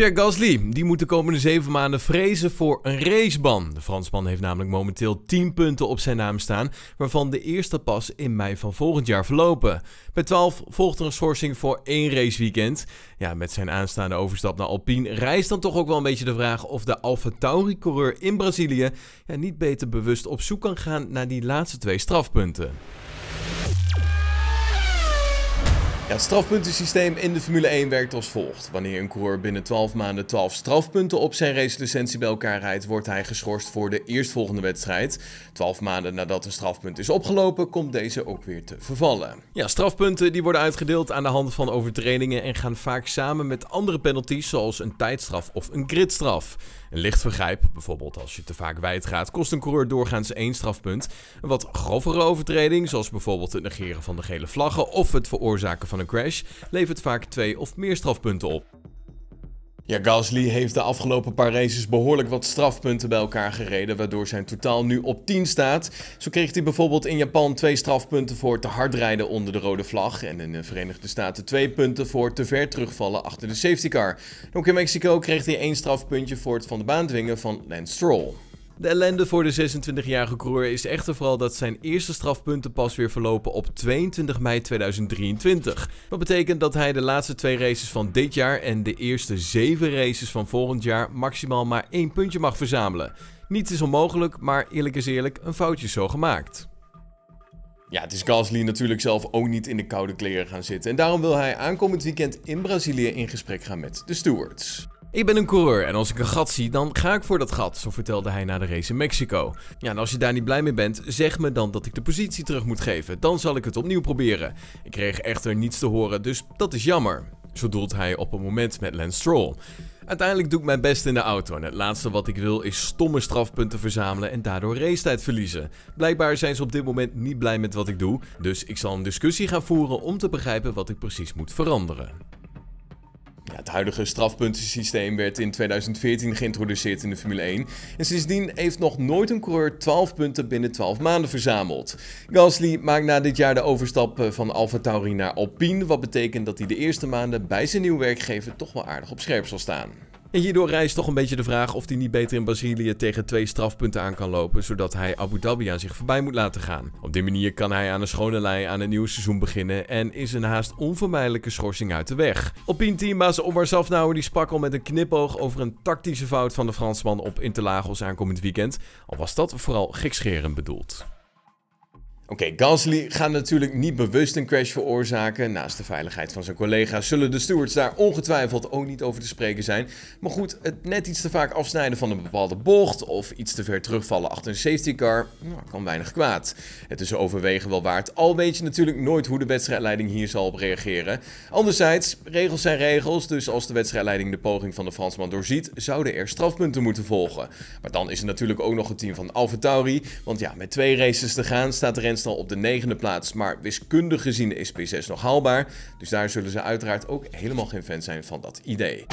Pierre Gasly, die moet de komende zeven maanden vrezen voor een raceban. De Fransman heeft namelijk momenteel 10 punten op zijn naam staan, waarvan de eerste pas in mei van volgend jaar verlopen. Bij 12 volgt er een schorsing voor één raceweekend. Ja, met zijn aanstaande overstap naar Alpine rijst dan toch ook wel een beetje de vraag of de Alfa Tauri-coureur in Brazilië ja, niet beter bewust op zoek kan gaan naar die laatste twee strafpunten. Het strafpuntensysteem in de Formule 1 werkt als volgt. Wanneer een coureur binnen 12 maanden 12 strafpunten op zijn racelicentie bij elkaar rijdt, wordt hij geschorst voor de eerstvolgende wedstrijd. 12 maanden nadat een strafpunt is opgelopen, komt deze ook weer te vervallen. Ja, strafpunten die worden uitgedeeld aan de hand van overtredingen en gaan vaak samen met andere penalties zoals een tijdstraf of een gridstraf. Een licht vergrijp, bijvoorbeeld als je te vaak wijd gaat, kost een coureur doorgaans één strafpunt. Een wat grovere overtreding, zoals bijvoorbeeld het negeren van de gele vlaggen of het veroorzaken van een crash, levert vaak twee of meer strafpunten op. Ja, Gasly heeft de afgelopen paar races behoorlijk wat strafpunten bij elkaar gereden, waardoor zijn totaal nu op 10 staat. Zo kreeg hij bijvoorbeeld in Japan twee strafpunten voor te hard rijden onder de rode vlag en in de Verenigde Staten twee punten voor te ver terugvallen achter de safety car. Ook in Mexico kreeg hij één strafpuntje voor het van de baan dwingen van Lance Stroll. De ellende voor de 26-jarige coureur is echter vooral dat zijn eerste strafpunten pas weer verlopen op 22 mei 2023. Wat betekent dat hij de laatste twee races van dit jaar en de eerste zeven races van volgend jaar maximaal maar één puntje mag verzamelen. Niets is onmogelijk, maar eerlijk is eerlijk, een foutje zo gemaakt. Ja, het is Gasly natuurlijk zelf ook niet in de koude kleren gaan zitten. En daarom wil hij aankomend weekend in Brazilië in gesprek gaan met de stewards. Ik ben een coureur en als ik een gat zie, dan ga ik voor dat gat, zo vertelde hij na de race in Mexico. Ja, en als je daar niet blij mee bent, zeg me dan dat ik de positie terug moet geven. Dan zal ik het opnieuw proberen. Ik kreeg echter niets te horen, dus dat is jammer. Zo doelt hij op een moment met Lance Stroll. Uiteindelijk doe ik mijn best in de auto en het laatste wat ik wil is stomme strafpunten verzamelen en daardoor racetijd verliezen. Blijkbaar zijn ze op dit moment niet blij met wat ik doe, dus ik zal een discussie gaan voeren om te begrijpen wat ik precies moet veranderen. Ja, het huidige strafpuntensysteem werd in 2014 geïntroduceerd in de Formule 1. En sindsdien heeft nog nooit een coureur 12 punten binnen 12 maanden verzameld. Gasly maakt na dit jaar de overstap eh, van Alfa Tauri naar Alpine. Wat betekent dat hij de eerste maanden bij zijn nieuwe werkgever toch wel aardig op scherp zal staan. En hierdoor rijst toch een beetje de vraag of hij niet beter in Brazilië tegen twee strafpunten aan kan lopen, zodat hij Abu Dhabi aan zich voorbij moet laten gaan. Op die manier kan hij aan een schone lei aan een nieuw seizoen beginnen en is een haast onvermijdelijke schorsing uit de weg. Op teambaas Omar Safnauer die sprak al met een knipoog over een tactische fout van de Fransman op Interlagos aankomend weekend, al was dat vooral gekscherend bedoeld. Oké, Gasly gaat natuurlijk niet bewust een crash veroorzaken. Naast de veiligheid van zijn collega's zullen de stewards daar ongetwijfeld ook niet over te spreken zijn. Maar goed, het net iets te vaak afsnijden van een bepaalde bocht of iets te ver terugvallen achter een safety car, nou, kan weinig kwaad. Het is overwegen wel waard, al weet je natuurlijk nooit hoe de wedstrijdleiding hier zal op reageren. Anderzijds, regels zijn regels, dus als de wedstrijdleiding de poging van de Fransman doorziet, zouden er strafpunten moeten volgen. Maar dan is er natuurlijk ook nog het team van AlphaTauri, want ja, met twee races te gaan staat de rens op de negende plaats, maar wiskundig gezien is P6 nog haalbaar. Dus daar zullen ze uiteraard ook helemaal geen fan zijn van dat idee.